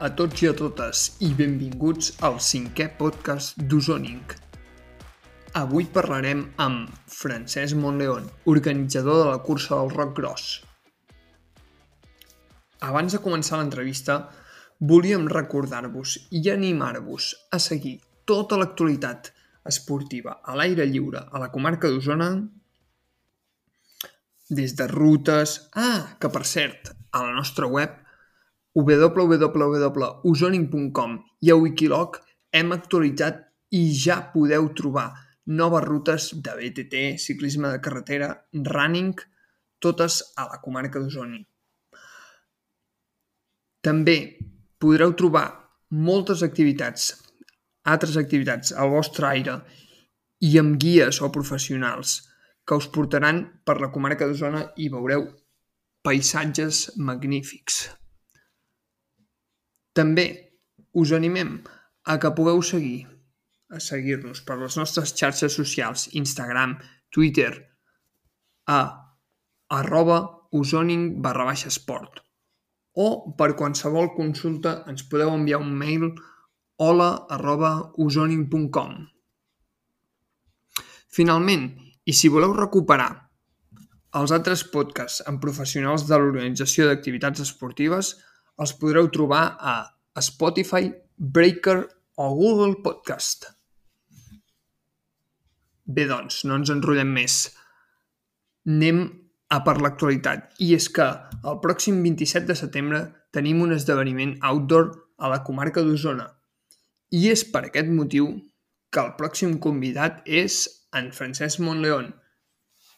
A tots i a totes i benvinguts al cinquè podcast d'Ozoning. Avui parlarem amb Francesc Montleón, organitzador de la cursa del Rock Gros. Abans de començar l'entrevista, volíem recordar-vos i animar-vos a seguir tota l'actualitat esportiva a l'aire lliure a la comarca d'Osona des de rutes... Ah, que per cert, a la nostra web www.usoning.com i a Wikiloc hem actualitzat i ja podeu trobar noves rutes de BTT, ciclisme de carretera, running, totes a la comarca d'Osoni. També podreu trobar moltes activitats, altres activitats al vostre aire i amb guies o professionals que us portaran per la comarca d'Osona i veureu paisatges magnífics. També us animem a que pugueu seguir a seguir-nos per les nostres xarxes socials, Instagram, Twitter, a arroba usoning barra baixa esport. O per qualsevol consulta ens podeu enviar un mail hola arroba usoning.com. Finalment, i si voleu recuperar els altres podcasts amb professionals de l'organització d'activitats esportives, els podreu trobar a Spotify, Breaker o Google Podcast. Bé, doncs, no ens enrotllem més. Anem a per l'actualitat. I és que el pròxim 27 de setembre tenim un esdeveniment outdoor a la comarca d'Osona. I és per aquest motiu que el pròxim convidat és en Francesc Montleón.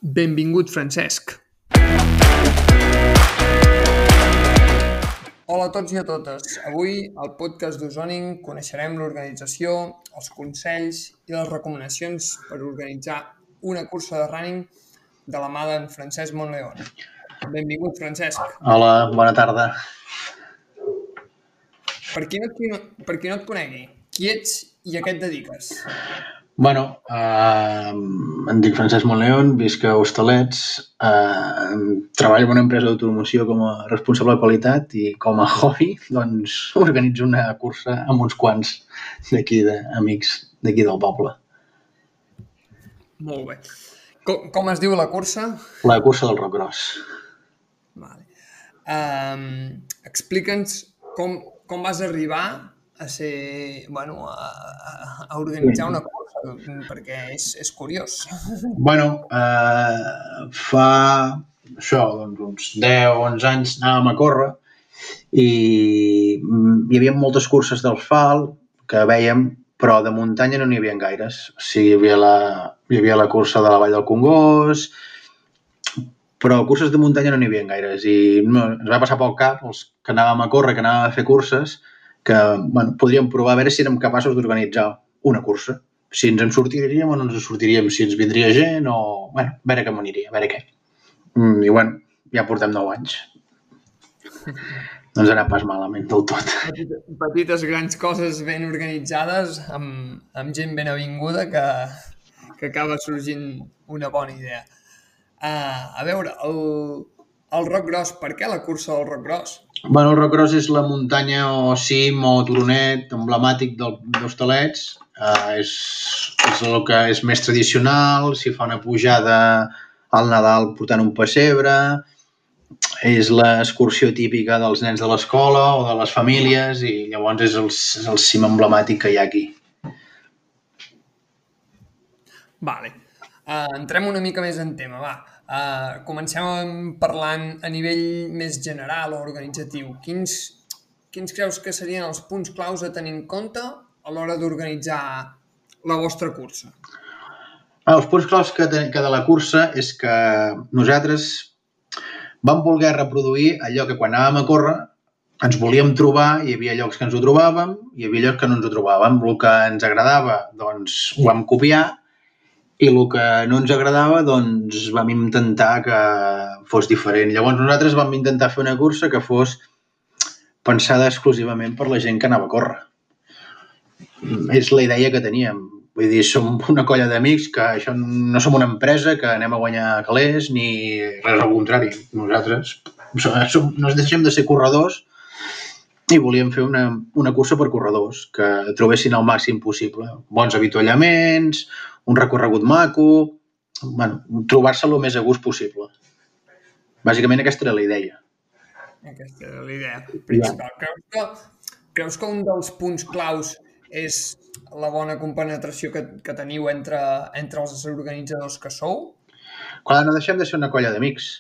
Benvingut, Francesc. Hola a tots i a totes. Avui, al podcast d'Ozoning, coneixerem l'organització, els consells i les recomanacions per organitzar una cursa de running de la mà d'en Francesc Montleón. Benvingut, Francesc. Hola, bona tarda. Per qui no et, per qui no et conegui, qui ets i a què et dediques? Bueno, eh, em dic Francesc Montleón, visc a Hostalets, eh, treballo en una empresa d'automoció com a responsable de qualitat i com a hobby doncs, organitzo una cursa amb uns quants d'aquí, d'amics d'aquí del poble. Molt bé. Com, com es diu la cursa? La cursa del Rock Gros. Vale. Um, Explica'ns com, com vas arribar a ser, bueno, a, a organitzar una cursa perquè és, és curiós. Bueno, eh, fa això, doncs, uns 10-11 anys anàvem a córrer i hi havia moltes curses d'asfalt que veiem, però de muntanya no n'hi havia gaires. O sigui, hi havia, la, hi havia la cursa de la Vall del Congost, però curses de muntanya no n'hi havia gaires. I no, ens va passar pel cap, els que anàvem a córrer, que anàvem a fer curses, que bueno, podríem provar a veure si érem capaços d'organitzar una cursa si ens en sortiríem o no ens en sortiríem, si ens vindria gent o... bueno, a veure com aniria, a veure què. Mm, I bueno, ja portem 9 anys. No ens anat pas malament del tot. Petites, petites grans coses ben organitzades amb, amb gent ben avinguda que, que acaba sorgint una bona idea. Uh, a veure, el, el Roc Gros, per què la cursa del Roc Gros? Bueno, el Roc Gros és la muntanya o cim o turonet emblemàtic d'Hostalets, Uh, és, és el que és més tradicional, s'hi fa una pujada al Nadal portant un pessebre, és l'excursió típica dels nens de l'escola o de les famílies i llavors és el, és el cim emblemàtic que hi ha aquí. Vale. Uh, entrem una mica més en tema, va. Uh, comencem parlant a nivell més general o organitzatiu. Quins, quins creus que serien els punts claus a tenir en compte a l'hora d'organitzar la vostra cursa? Els punts claus que, de, que de la cursa és que nosaltres vam voler reproduir allò que quan anàvem a córrer ens volíem trobar, hi havia llocs que ens ho trobàvem, hi havia llocs que no ens ho trobàvem. El que ens agradava, doncs, ho vam copiar, i el que no ens agradava, doncs, vam intentar que fos diferent. Llavors, nosaltres vam intentar fer una cursa que fos pensada exclusivament per la gent que anava a córrer és la idea que teníem. Vull dir, som una colla d'amics que això no som una empresa que anem a guanyar calés ni res al contrari. Nosaltres som, no deixem de ser corredors i volíem fer una, una cursa per corredors que trobessin el màxim possible. Bons avituallaments, un recorregut maco, bueno, trobar-se el més a gust possible. Bàsicament aquesta era la idea. Aquesta era la idea principal. Yeah. Creus, que, creus que un dels punts claus és la bona compenetració que, que teniu entre, entre els organitzadors que sou? Clar, no deixem de ser una colla d'amics.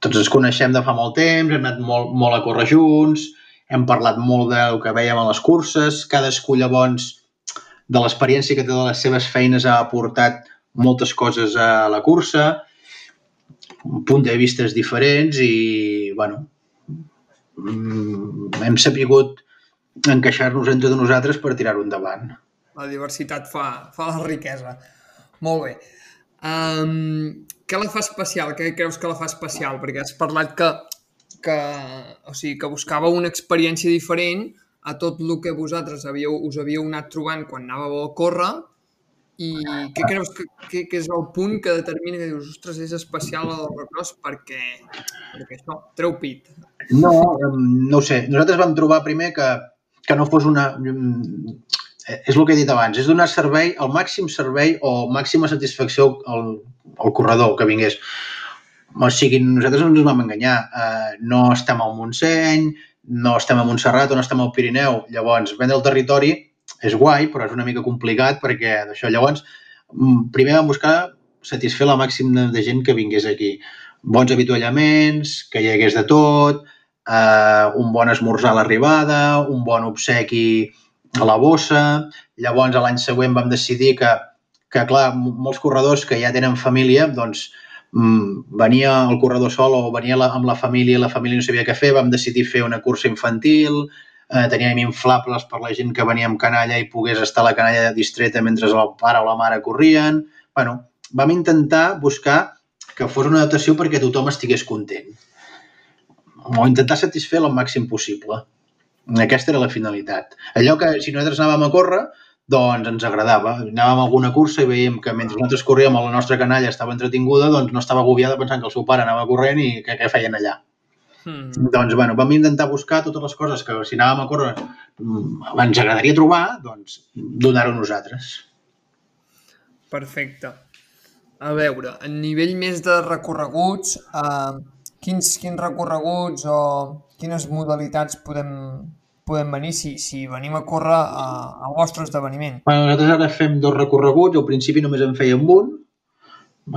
Tots ens coneixem de fa molt temps, hem anat molt, molt a córrer junts, hem parlat molt del que veiem a les curses, cadascú llavors de l'experiència que té de les seves feines ha aportat moltes coses a la cursa, punt de vistes diferents i, bueno, mm, hem sapigut encaixar-nos entre nosaltres per tirar-ho endavant. La diversitat fa, fa la riquesa. Molt bé. Um, què la fa especial? Què creus que la fa especial? Perquè has parlat que, que, o sigui, que buscava una experiència diferent a tot el que vosaltres havíeu, us havíeu anat trobant quan anàveu a córrer i què creus que, que, que és el punt que determina que dius, ostres, és especial el recross perquè, perquè això, treu pit? No, no ho sé. Nosaltres vam trobar primer que, que no fos una... És el que he dit abans, és donar servei, el màxim servei o màxima satisfacció al, al corredor que vingués. O sigui, nosaltres no ens vam enganyar. Eh, no estem al Montseny, no estem a Montserrat o no estem al Pirineu. Llavors, vendre el territori és guai, però és una mica complicat perquè d'això. Llavors, mm, primer vam buscar satisfer la màxim de gent que vingués aquí. Bons avituallaments, que hi hagués de tot, eh, un bon esmorzar a l'arribada, un bon obsequi a la bossa. Llavors, l'any següent vam decidir que, que, clar, molts corredors que ja tenen família, doncs, mm, venia el corredor sol o venia la, amb la família i la família no sabia què fer, vam decidir fer una cursa infantil, eh, teníem inflables per la gent que venia amb canalla i pogués estar la canalla distreta mentre el pare o la mare corrien. bueno, vam intentar buscar que fos una adaptació perquè tothom estigués content. O intentar satisfer el màxim possible. Aquesta era la finalitat. Allò que si nosaltres anàvem a córrer, doncs ens agradava. Anàvem a alguna cursa i veiem que mentre nosaltres corríem la nostra canalla estava entretinguda, doncs no estava agobiada pensant que el seu pare anava corrent i que què feien allà. Mm. Doncs, bueno, vam intentar buscar totes les coses que si anàvem a córrer mm, ens agradaria trobar, doncs donar-ho nosaltres. Perfecte. A veure, a nivell més de recorreguts, eh, quins, quins recorreguts o quines modalitats podem, podem venir si, si venim a córrer a, al vostre esdeveniment? Bueno, nosaltres ara fem dos recorreguts, al principi només en fèiem un,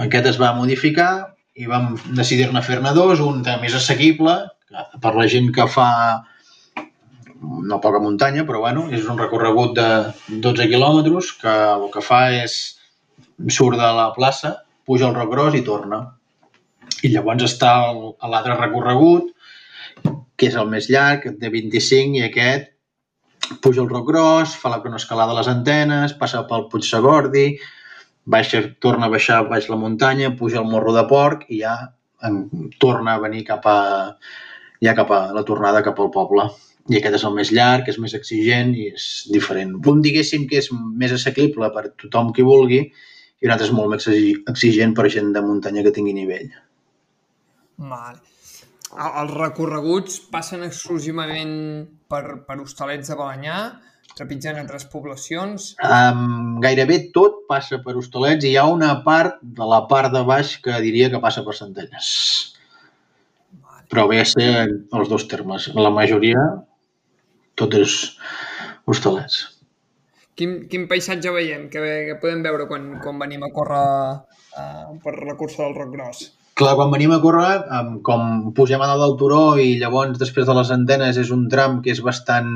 aquest es va modificar, i vam decidir-ne fer-ne dos, un de més assequible, per la gent que fa no poca muntanya, però bueno, és un recorregut de 12 quilòmetres que el que fa és surt de la plaça, puja al Roc Gros i torna. I llavors està l'altre recorregut, que és el més llarg, de 25, i aquest puja al Roc Gros, fa la cronoescalada de les antenes, passa pel Puig Sagordi, baixa, torna a baixar baix la muntanya, puja al Morro de Porc i ja en, torna a venir cap a, ja cap a la tornada cap al poble. I aquest és el més llarg, és més exigent i és diferent. Un diguéssim que és més assequible per tothom qui vulgui i un altre és molt més exigent per gent de muntanya que tingui nivell. Vale. Els recorreguts passen exclusivament per, per hostalets de Balanyà trepitjant altres poblacions? Um, gairebé tot passa per Hostalets i hi ha una part de la part de baix que diria que passa per Centelles. Vale. Però ve a ser els dos termes. La majoria, tot és Hostalets. Quin, quin paisatge veiem, que, que podem veure quan, quan venim a córrer uh, per la cursa del Roc Gros? Clar, quan venim a córrer, com pugem a dalt del turó i llavors després de les antenes és un tram que és bastant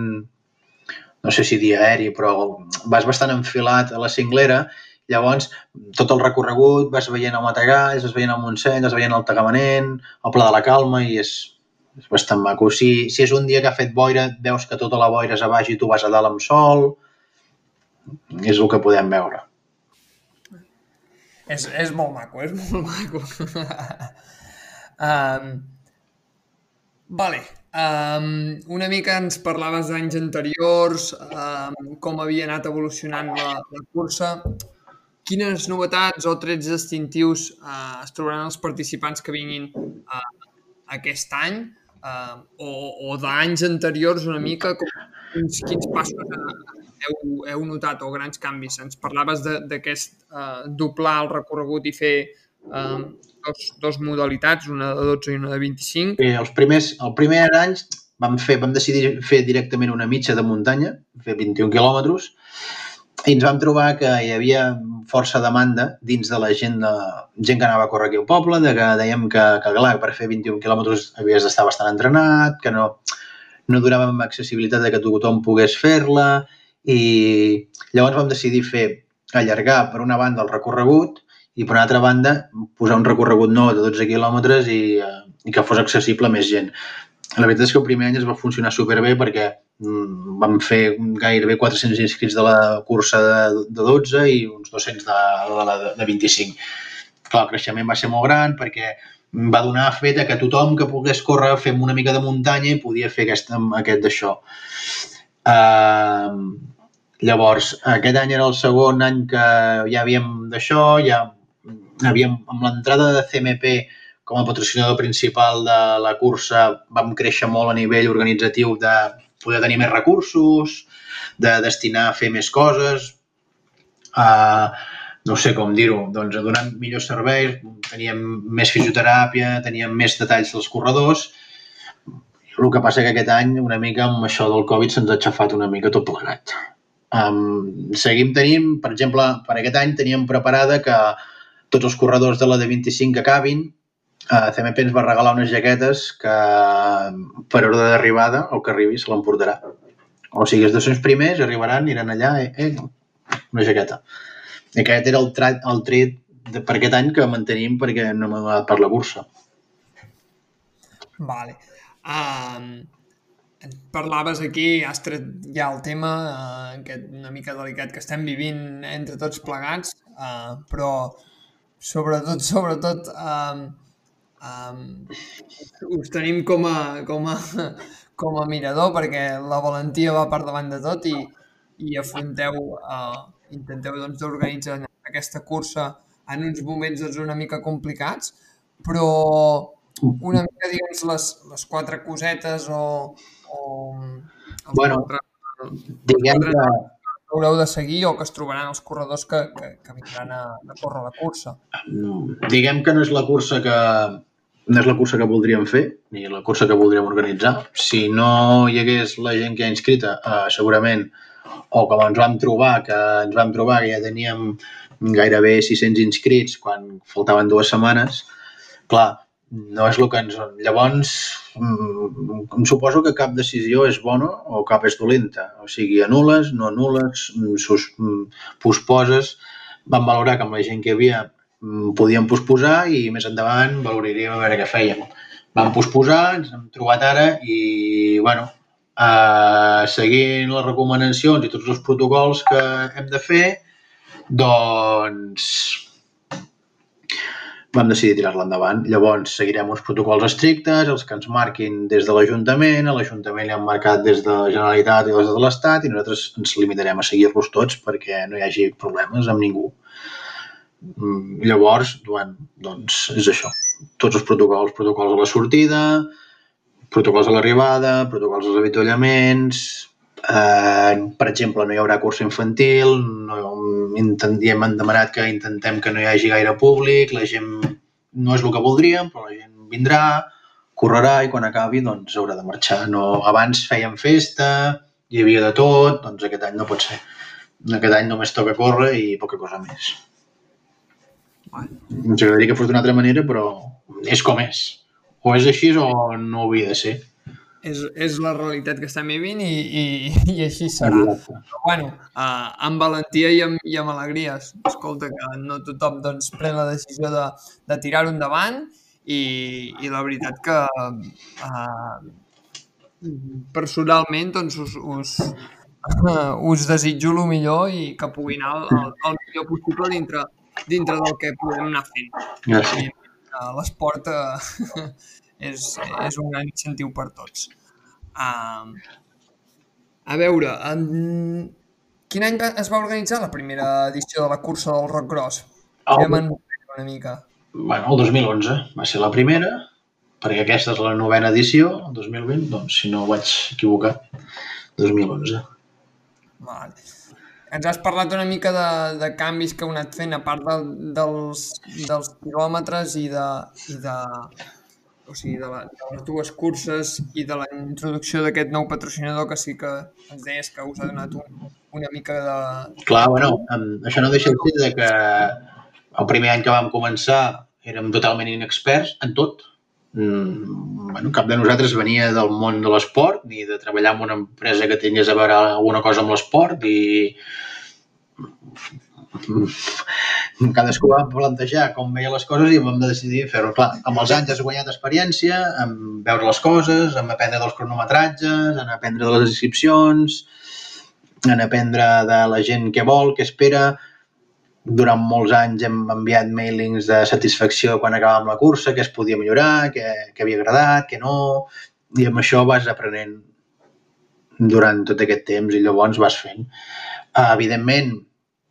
no sé si dia aeri, però vas bastant enfilat a la cinglera, llavors tot el recorregut vas veient el Matagalls, vas veient el Montseny, vas veient el Tagamanent, el Pla de la Calma i és, és bastant maco. Si, si és un dia que ha fet boira, veus que tota la boira és a baix i tu vas a dalt amb sol, és el que podem veure. És, és molt maco, és molt maco. um, vale, Um, una mica ens parlaves d'anys anteriors, um, com havia anat evolucionant la, la cursa. Quines novetats o trets distintius uh, es trobaran els participants que vinguin uh, aquest any uh, o, o d'anys anteriors una mica, com, quins, quins passos heu, heu notat o grans canvis? Ens parlaves d'aquest uh, doblar el recorregut i fer uh, dos, dos modalitats, una de 12 i una de 25. Sí, els primers, el primer any vam, fer, vam decidir fer directament una mitja de muntanya, fer 21 quilòmetres, i ens vam trobar que hi havia força demanda dins de la gent, de, gent que anava a córrer aquí al poble, de que dèiem que, que clar, per fer 21 quilòmetres havies d'estar bastant entrenat, que no, no donàvem accessibilitat de que tothom pogués fer-la, i llavors vam decidir fer allargar per una banda el recorregut i per una altra banda posar un recorregut nou de 12 quilòmetres i, eh, i que fos accessible a més gent. La veritat és que el primer any es va funcionar superbé perquè mm, vam fer gairebé 400 inscrits de la cursa de, de 12 i uns 200 de, de la de, de 25. Clar, el creixement va ser molt gran perquè va donar fet que tothom que pogués córrer fem una mica de muntanya i podia fer aquest, aquest d'això. Uh, llavors, aquest any era el segon any que ja havíem d'això, ja havíem, amb l'entrada de CMP com a patrocinador principal de la cursa vam créixer molt a nivell organitzatiu de poder tenir més recursos, de destinar a fer més coses, a, no sé com dir-ho, doncs a donar millors serveis, teníem més fisioteràpia, teníem més detalls dels corredors, el que passa que aquest any, una mica amb això del Covid, se'ns ha aixafat una mica tot plegat. Um, seguim tenint, per exemple, per aquest any teníem preparada que tots els corredors de la de 25 acabin Uh, CMP ens va regalar unes jaquetes que per ordre d'arribada, el que arribi se l'emportarà. O sigui, els 200 primers arribaran, aniran allà, eh, eh, una jaqueta. I aquest era el, tret, el tret de, per aquest any que mantenim perquè no m'ha donat per la cursa. Vale. Um, parlaves aquí, has tret ja el tema, uh, aquest una mica delicat que estem vivint entre tots plegats, uh, però sobretot, sobretot, uh, Um, us tenim com a, com, a, com a mirador perquè la valentia va per davant de tot i, i afronteu, uh, intenteu doncs, organitzar aquesta cursa en uns moments doncs, una mica complicats, però una mica, diguem les, les quatre cosetes o... o bueno, quatre, diguem que... haureu de seguir o que es trobaran els corredors que, que, que vindran a, a córrer la cursa? Diguem que no és la cursa que, no és la cursa que voldríem fer, ni la cursa que voldríem organitzar. Si no hi hagués la gent que ha inscrita, eh, segurament, o com ens vam trobar, que ens vam trobar que ja teníem gairebé 600 inscrits quan faltaven dues setmanes, clar, no és el que ens... Llavors, mm, em suposo que cap decisió és bona o cap és dolenta. O sigui, anules, no anules, mm, sus, mm, posposes. Vam valorar que amb la gent que hi havia Mm, podíem posposar i més endavant valoraríem a veure què fèiem. Vam posposar, ens hem trobat ara i, bueno, eh, seguint les recomanacions i tots els protocols que hem de fer, doncs vam decidir tirar-la endavant. Llavors, seguirem uns protocols estrictes, els que ens marquin des de l'Ajuntament, a l'Ajuntament li han marcat des de la Generalitat i des de l'Estat i nosaltres ens limitarem a seguir-los tots perquè no hi hagi problemes amb ningú. Mm, llavors, bueno, doncs és això. Tots els protocols, protocols a la sortida, protocols a l'arribada, protocols als avituallaments, eh, per exemple, no hi haurà curs infantil, no, intentem, hem demanat que intentem que no hi hagi gaire públic, la gent no és el que voldríem, però la gent vindrà, correrà i quan acabi doncs haurà de marxar. No, abans fèiem festa, hi havia de tot, doncs aquest any no pot ser. Aquest any només toca córrer i poca cosa més. Ens agradaria que fos d'una altra manera, però és com és. O és així o no ho havia de ser. És, és la realitat que estem vivint i, i, i així serà. Exacte. Però, bueno, uh, amb valentia i amb, i amb alegries. Escolta, que no tothom doncs, pren la decisió de, de tirar-ho endavant i, i la veritat que uh, personalment doncs, us, us, uh, us desitjo el millor i que pugui anar el, el, el millor possible dintre, dintre del que podem anar fent. Gràcies. L'esport eh, és, és un gran incentiu per tots. Uh, a veure, en... quin any es va organitzar la primera edició de la cursa del Rock Gros? Oh. una mica. Bueno, el 2011 va ser la primera perquè aquesta és la novena edició, el 2020, doncs si no ho vaig equivocar, 2011. Vale. Ens has parlat una mica de, de canvis que heu anat fent, a part del, dels, dels quilòmetres i de, i de, o sigui, de, la, de les dues curses i de la introducció d'aquest nou patrocinador que sí que ens deies que us ha donat un, una mica de... Clar, bueno, això no deixa de ser que el primer any que vam començar érem totalment inexperts en tot. Mm, bueno, cap de nosaltres venia del món de l'esport ni de treballar en una empresa que tingués a veure alguna cosa amb l'esport i cadascú va plantejar com veia les coses i vam decidir fer-ho. Clar, amb els anys has guanyat experiència, en veure les coses, en aprendre dels cronometratges, en aprendre de les inscripcions, en aprendre de la gent que vol, que espera. Durant molts anys hem enviat mailings de satisfacció quan acabàvem la cursa, que es podia millorar, que, que havia agradat, que no... I amb això vas aprenent durant tot aquest temps i llavors vas fent. Evidentment,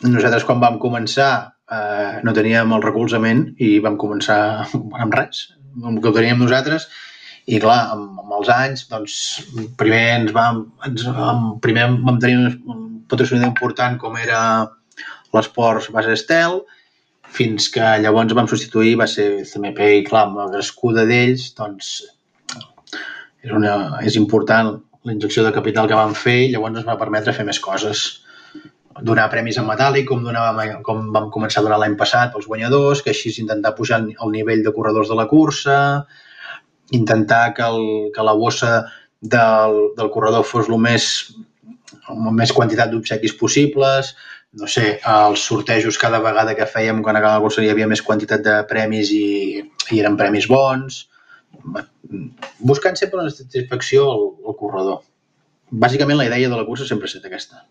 nosaltres quan vam començar eh, no teníem el recolzament i vam començar amb res, amb el que ho teníem nosaltres. I clar, amb, amb els anys doncs, primer ens vam, ens, amb, primer vam tenir un patrocinador important com era l'Esports Base Estel fins que llavors vam substituir va ser CMP i clar, amb la crescuda d'ells doncs és, una, és important la injecció de capital que vam fer i llavors ens va permetre fer més coses donar premis en metàl·lic, com, donàvem, com vam començar a donar l'any passat pels guanyadors, que així intentar pujar el nivell de corredors de la cursa, intentar que, el, que la bossa del, del corredor fos el més, amb més quantitat d'obsequis possibles, no sé, els sortejos cada vegada que fèiem quan acabava la cursa hi havia més quantitat de premis i, i eren premis bons, buscant sempre una satisfacció al, al corredor. Bàsicament la idea de la cursa sempre ha estat aquesta.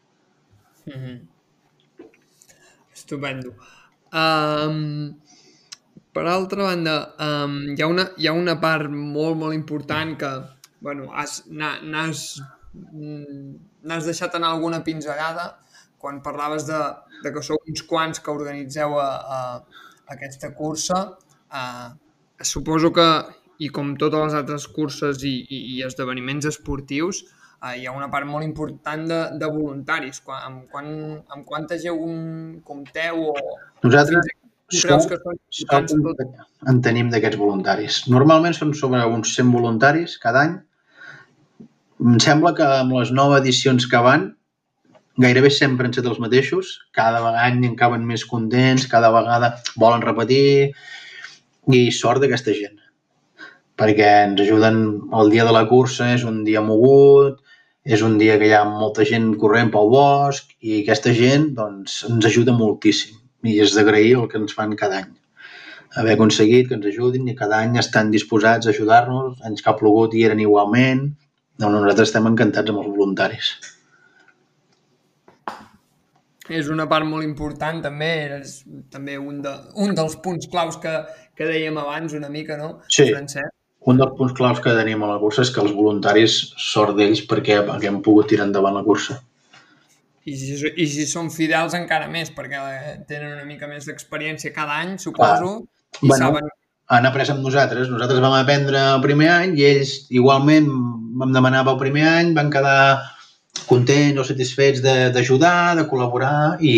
Mm -hmm. Estupendo. Um, per altra banda, um, hi, ha una, hi ha una part molt, molt important que bueno, n'has n'has deixat anar alguna pinzellada quan parlaves de, de que sou uns quants que organitzeu a, a, a aquesta cursa. Uh, suposo que, i com totes les altres curses i, i, i esdeveniments esportius, eh, hi ha una part molt important de, de voluntaris. Quan, amb, quan, amb quanta gent compteu o... Nosaltres creus que són som, tot... en tenim d'aquests voluntaris. Normalment són sobre uns 100 voluntaris cada any. Em sembla que amb les noves edicions que van gairebé sempre han estat els mateixos. Cada any en caben més contents, cada vegada volen repetir i sort d'aquesta gent perquè ens ajuden el dia de la cursa, és un dia mogut, és un dia que hi ha molta gent corrent pel bosc i aquesta gent doncs, ens ajuda moltíssim i és d'agrair el que ens fan cada any. Haver aconseguit que ens ajudin i cada any estan disposats a ajudar-nos, anys que ha plogut i eren igualment. Doncs nosaltres estem encantats amb els voluntaris. És una part molt important també, és també un, de, un dels punts claus que, que dèiem abans una mica, no? Sí. Francesc? Un dels punts claus que tenim a la cursa és que els voluntaris, sort d'ells perquè, hem pogut tirar endavant la cursa. I si, I si són fidels encara més, perquè tenen una mica més d'experiència cada any, suposo, ah, i bueno, saben... Han après amb nosaltres. Nosaltres vam aprendre el primer any i ells igualment vam demanar pel primer any, van quedar contents o satisfets d'ajudar, de, de col·laborar i,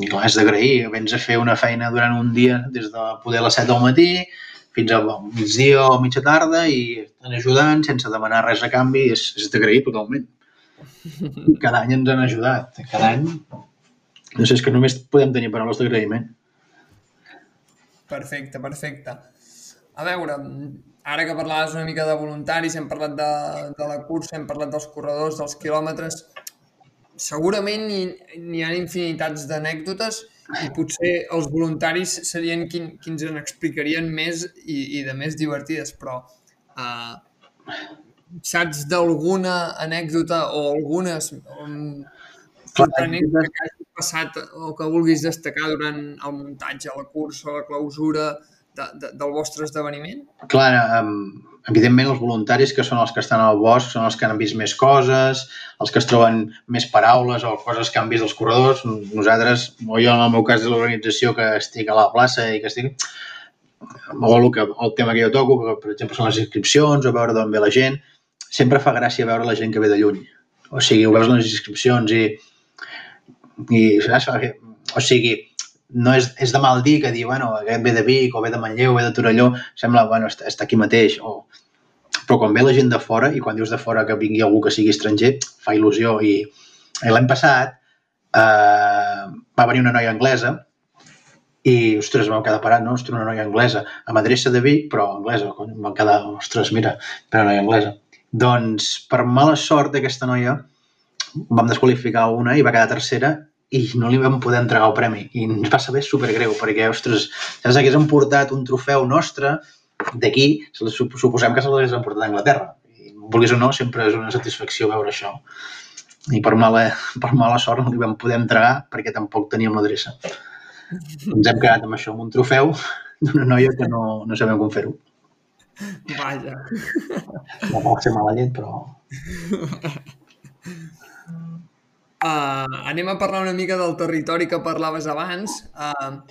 i clar, és d'agrair. Vens a fer una feina durant un dia des de poder a les 7 del matí, fins al migdia o mitja tarda i estan ajudant sense demanar res a canvi és, és d'agrair totalment. Cada any ens han ajudat. Cada any... No sé, és que només podem tenir paraules d'agraïment. Perfecte, perfecte. A veure, ara que parlaves una mica de voluntaris, hem parlat de, de la cursa, hem parlat dels corredors, dels quilòmetres, segurament n'hi ha infinitats d'anècdotes i potser els voluntaris serien qui, qui ens en explicarien més i, i de més divertides, però uh, saps d'alguna anècdota o algunes um, sorprenents que hagi passat o que vulguis destacar durant el muntatge, la cursa, la clausura de, de, del vostre esdeveniment? Clar, um, evidentment els voluntaris que són els que estan al bosc són els que han vist més coses, els que es troben més paraules o coses que han vist els corredors. Nosaltres, o jo en el meu cas de l'organització que estic a la plaça i que estic, o el, que, el tema que jo toco, que per exemple són les inscripcions, o veure d'on ve la gent, sempre fa gràcia veure la gent que ve de lluny. O sigui, ho veus en les inscripcions i, i saps? O sigui, no és, és de mal dir que dir, bueno, aquest ve de Vic o ve de Manlleu o ve de Torelló, sembla, bueno, està, està aquí mateix. O... Però quan ve la gent de fora, i quan dius de fora que vingui algú que sigui estranger, fa il·lusió. I, i l'any passat eh, va venir una noia anglesa i, ostres, vam quedar parat, no? Ostres, una noia anglesa, amb adreça de Vic, però anglesa. Vam quedar, ostres, mira, per una noia anglesa. Doncs, per mala sort d'aquesta noia, vam desqualificar una i va quedar tercera i no li vam poder entregar el premi. I ens va saber supergreu, perquè, ostres, saps, hagués emportat un trofeu nostre d'aquí, suposem que se l'hagués emportat a Anglaterra. I, vulguis o no, sempre és una satisfacció veure això. I per mala, per mala sort no li vam poder entregar perquè tampoc teníem l'adreça ens hem quedat amb això, amb un trofeu d'una noia que no, no sabem com fer-ho. Vaja. No pot ser mala llet, però... Uh, anem a parlar una mica del territori que parlaves abans. Uh,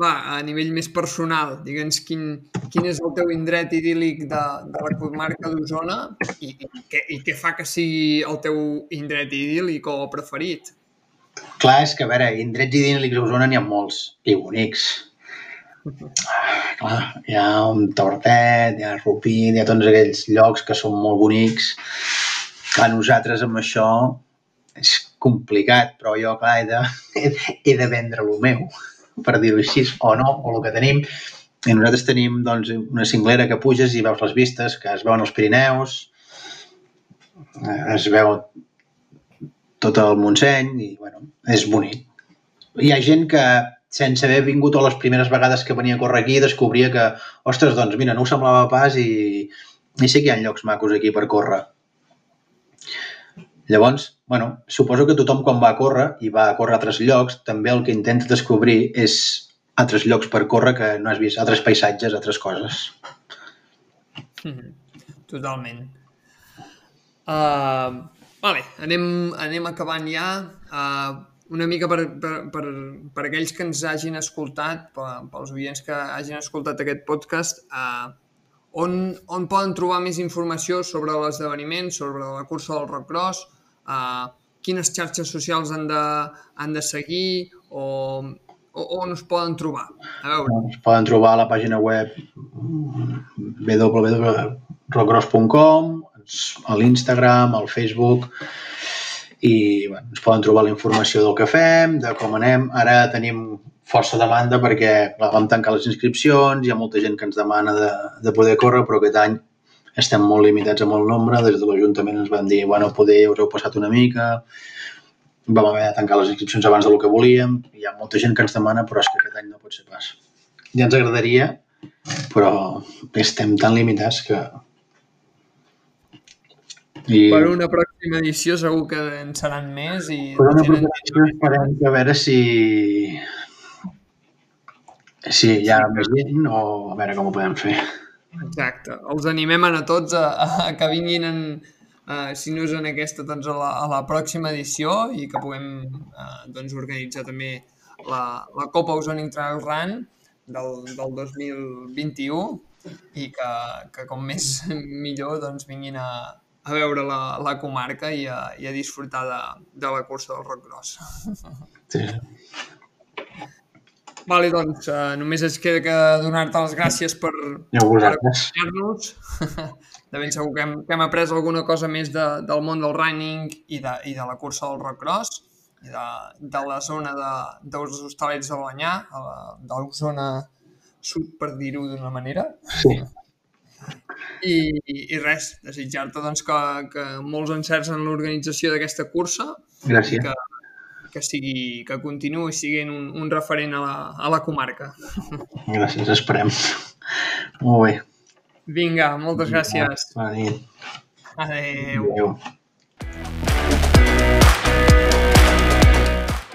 va, a nivell més personal, digue'ns quin, quin és el teu indret idíl·lic de, de la comarca d'Osona i, i, què, i què fa que sigui el teu indret idíl·lic o preferit? Clar, és que, a veure, indrets idíl·lics a Osona n'hi ha molts, i bonics. Clar, hi ha un Tortet, hi ha Rupit, hi ha tots aquells llocs que són molt bonics. Clar, nosaltres amb això complicat, però jo, clar, he de, he de vendre el meu, per dir-ho així, o no, o el que tenim. I nosaltres tenim doncs, una cinglera que puges i veus les vistes, que es veuen els Pirineus, es veu tot el Montseny i, bueno, és bonic. Hi ha gent que, sense haver vingut a les primeres vegades que venia a córrer aquí, descobria que, ostres, doncs mira, no ho semblava pas i, i sí que hi ha llocs macos aquí per córrer. Llavors, bueno, suposo que tothom quan va a córrer i va a córrer a altres llocs, també el que intenta descobrir és altres llocs per córrer que no has vist, altres paisatges, altres coses. Totalment. Uh, Vale, anem, anem acabant ja. Uh, una mica per, per, per, per aquells que ens hagin escoltat, pels oients que hagin escoltat aquest podcast, uh, on, on poden trobar més informació sobre l'esdeveniment, sobre la cursa del Rock Cross, uh, quines xarxes socials han de, han de seguir o, o on es poden trobar? A veure. Es poden trobar a la pàgina web www.rockcross.com a l'Instagram, al Facebook i bueno, ens poden trobar la informació del que fem, de com anem. Ara tenim força demanda perquè clar, vam tancar les inscripcions, hi ha molta gent que ens demana de, de poder córrer, però aquest any estem molt limitats amb el nombre. Des de l'Ajuntament ens van dir, bueno, poder us heu passat una mica, vam haver de tancar les inscripcions abans del que volíem, hi ha molta gent que ens demana, però és que aquest any no pot ser pas. Ja ens agradaria, però estem tan limitats que, i... Per una pròxima edició segur que en seran més i... Per una pròxima edició esperem que a veure si... si hi ha més gent o a veure com ho podem fer. Exacte. Els animem a tots a, a que vinguin en, uh, si no és en aquesta, doncs a la, a la pròxima edició i que puguem uh, doncs, organitzar també la, la Copa Ozone Trail Run del, del 2021 i que, que com més millor doncs, vinguin a, a veure la, la comarca i a, i a disfrutar de, de la cursa del Roc Gros. Sí. Vale, doncs, uh, només es queda que donar-te les gràcies per, per acompanyar-nos. De ben segur que hem, que hem après alguna cosa més de, del món del running i de, i de la cursa del rock cross i de, de la zona de, dels hostalets de Balanyà, de la zona sud, per dir-ho d'una manera. Sí. I, i res, desitjar-te doncs, que, que molts encerts en l'organització d'aquesta cursa Gràcies. i que, que, sigui, que continuï siguent un, un referent a la, a la comarca. Gràcies, esperem. Molt bé. Vinga, moltes gràcies. Bona nit. Adéu. Adéu.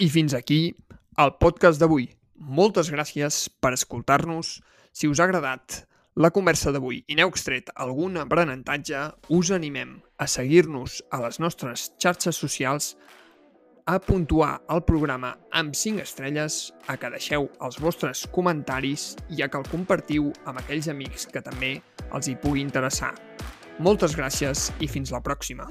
I fins aquí el podcast d'avui. Moltes gràcies per escoltar-nos. Si us ha agradat, la conversa d'avui i n'heu extret algun aprenentatge, us animem a seguir-nos a les nostres xarxes socials a puntuar el programa amb 5 estrelles, a que deixeu els vostres comentaris i a que el compartiu amb aquells amics que també els hi pugui interessar. Moltes gràcies i fins la pròxima.